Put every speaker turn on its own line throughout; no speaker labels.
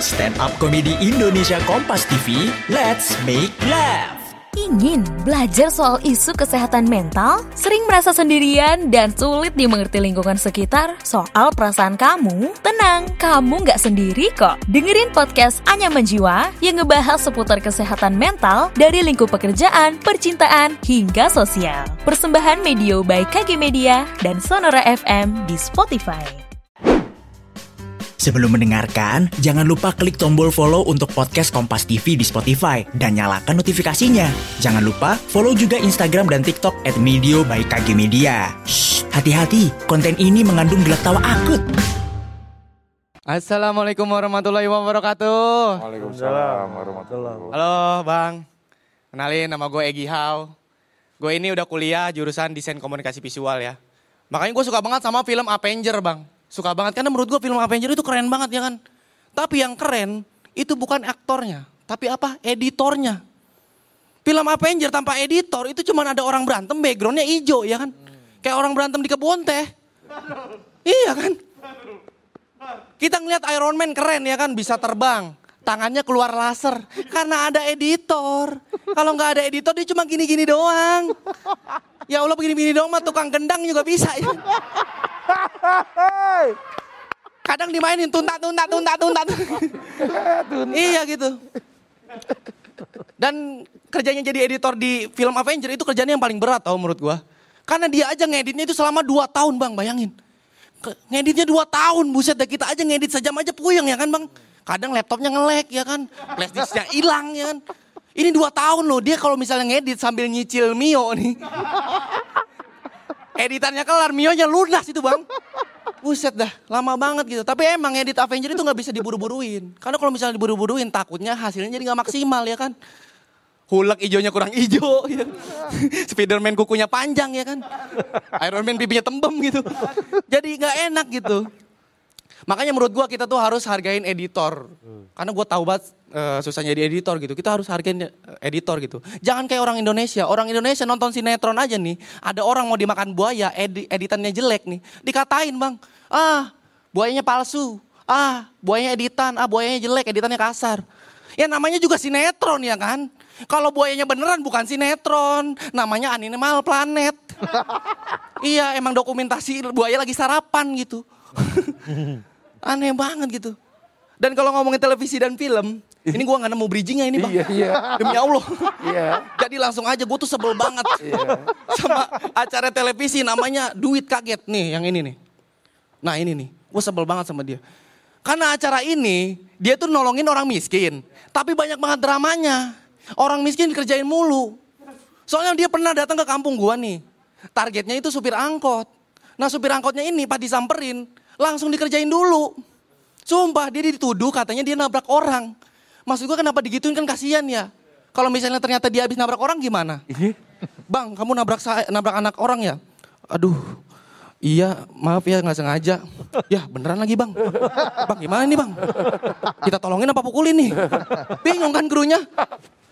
Stand up komedi Indonesia Kompas TV, let's make laugh.
Ingin belajar soal isu kesehatan mental? Sering merasa sendirian dan sulit dimengerti lingkungan sekitar soal perasaan kamu? Tenang, kamu nggak sendiri kok. Dengerin podcast Anya Menjiwa yang ngebahas seputar kesehatan mental dari lingkup pekerjaan, percintaan, hingga sosial. Persembahan Medio by KG Media dan Sonora FM di Spotify.
Sebelum mendengarkan, jangan lupa klik tombol follow untuk podcast Kompas TV di Spotify dan nyalakan notifikasinya. Jangan lupa follow juga Instagram dan TikTok at Medio by KG Media. Shh, hati-hati, konten ini mengandung gelak tawa akut.
Assalamualaikum warahmatullahi wabarakatuh.
Waalaikumsalam warahmatullahi wabarakatuh.
Halo Bang, kenalin nama gue Egi Hao. Gue ini udah kuliah jurusan desain komunikasi visual ya. Makanya gue suka banget sama film Avenger Bang. Suka banget karena menurut gue film Avenger itu keren banget ya kan. Tapi yang keren itu bukan aktornya, tapi apa? Editornya. Film Avenger tanpa editor itu cuma ada orang berantem backgroundnya hijau ya kan. Kayak orang berantem di kebun teh. Iya kan? Kita ngeliat Iron Man keren ya kan, bisa terbang. Tangannya keluar laser. Karena ada editor. Kalau nggak ada editor dia cuma gini-gini doang. Ya Allah begini-begini doang mah tukang gendang juga bisa ya. Kadang dimainin tuntak tuntak tuntak tuntak. iya gitu. Dan kerjanya jadi editor di film Avenger itu kerjanya yang paling berat tau menurut gua. Karena dia aja ngeditnya itu selama 2 tahun bang, bayangin. Ke- Ngeditnya 2 tahun, buset dah kita aja ngedit sejam aja puyeng ya kan bang. Kadang laptopnya ngelek ya kan, flash disknya hilang ya kan. Ini 2 tahun loh, dia kalau misalnya ngedit sambil nyicil Mio nih. Editannya kelar, Mio-nya lunas itu bang. Buset dah, lama banget gitu. Tapi emang edit Avenger itu nggak bisa diburu-buruin. Karena kalau misalnya diburu-buruin, takutnya hasilnya jadi nggak maksimal ya kan. Hulk hijaunya kurang hijau. Ya. Spiderman kukunya panjang ya kan. Iron Man pipinya tembem gitu. Jadi nggak enak gitu. Makanya menurut gua kita tuh harus hargain editor. Karena gua tahu banget eh, susahnya jadi editor gitu. Kita harus hargain eh, editor gitu. Jangan kayak orang Indonesia. Orang Indonesia nonton sinetron aja nih. Ada orang mau dimakan buaya, edi- editannya jelek nih. Dikatain bang, ah buayanya palsu. Ah buayanya editan, ah buayanya jelek, editannya kasar. Ya namanya juga sinetron ya kan. Kalau buayanya beneran bukan sinetron, namanya Animal Planet. iya, emang dokumentasi buaya lagi sarapan gitu. Aneh banget gitu. Dan kalau ngomongin televisi dan film, ini gua nggak nemu bridgingnya ini bang.
Iya, iya.
Demi Allah.
Iya.
Jadi langsung aja gue tuh sebel banget sama acara televisi namanya Duit Kaget nih yang ini nih. Nah ini nih, gue sebel banget sama dia. Karena acara ini dia tuh nolongin orang miskin, tapi banyak banget dramanya. Orang miskin dikerjain mulu. Soalnya dia pernah datang ke kampung gua nih. Targetnya itu supir angkot. Nah supir angkotnya ini pas disamperin, langsung dikerjain dulu. Sumpah dia dituduh katanya dia nabrak orang. Maksud gua kenapa digituin kan kasihan ya. Kalau misalnya ternyata dia habis nabrak orang gimana? Bang, kamu nabrak saya, nabrak anak orang ya? Aduh, iya maaf ya nggak sengaja. Ya beneran lagi bang. Bang gimana nih bang? Kita tolongin apa pukulin nih? Bingung kan krunya?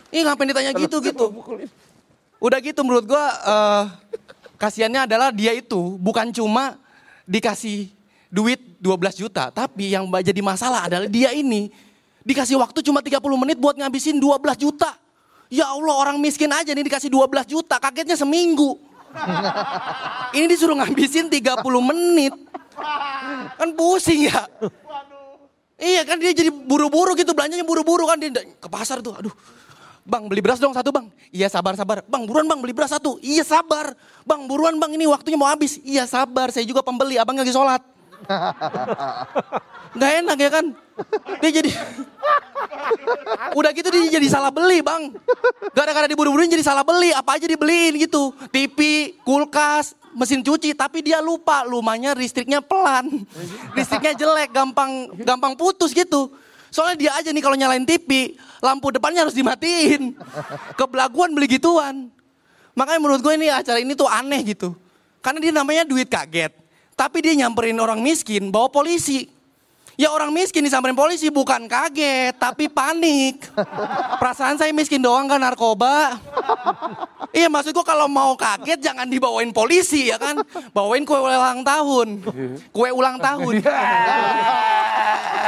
Ih ngapain ditanya gitu gitu? Udah gitu menurut gua eh, kasihannya adalah dia itu bukan cuma dikasih duit 12 juta, tapi yang jadi masalah adalah dia ini dikasih waktu cuma 30 menit buat ngabisin 12 juta. Ya Allah orang miskin aja nih dikasih 12 juta, kagetnya seminggu. Ini disuruh ngabisin 30 menit. Kan pusing ya. Iya kan dia jadi buru-buru gitu belanjanya buru-buru kan dia ke pasar tuh. Aduh. Bang beli beras dong satu bang. Iya sabar sabar. Bang buruan bang beli beras satu. Iya sabar. Bang buruan bang ini waktunya mau habis. Iya sabar. Saya juga pembeli. Abang lagi sholat. Gak enak ya kan. Dia jadi. Udah gitu dia jadi salah beli bang. Gara-gara diburu-buruin jadi salah beli. Apa aja dibeliin gitu. TV, kulkas, mesin cuci. Tapi dia lupa lumanya listriknya pelan. Listriknya jelek, gampang gampang putus gitu. Soalnya dia aja nih kalau nyalain TV, lampu depannya harus dimatiin. Kebelaguan beli gituan. Makanya menurut gue ini acara ini tuh aneh gitu. Karena dia namanya duit kaget. Tapi dia nyamperin orang miskin bawa polisi. Ya orang miskin disamperin polisi bukan kaget, tapi panik. Perasaan saya miskin doang kan narkoba. Iya maksudku kalau mau kaget jangan dibawain polisi ya kan. Bawain kue ulang tahun. Kue ulang tahun.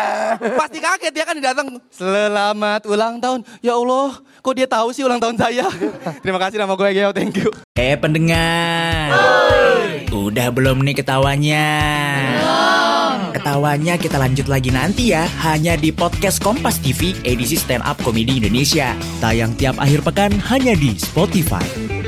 Pasti kaget ya kan datang. Selamat ulang tahun. Ya Allah, kok dia tahu sih ulang tahun saya? Terima kasih nama gue Geo, thank you.
Eh pendengar, udah belum nih ketawanya? Ketawanya kita lanjut lagi nanti ya, hanya di podcast Kompas TV edisi Stand Up Comedy Indonesia. Tayang tiap akhir pekan hanya di Spotify.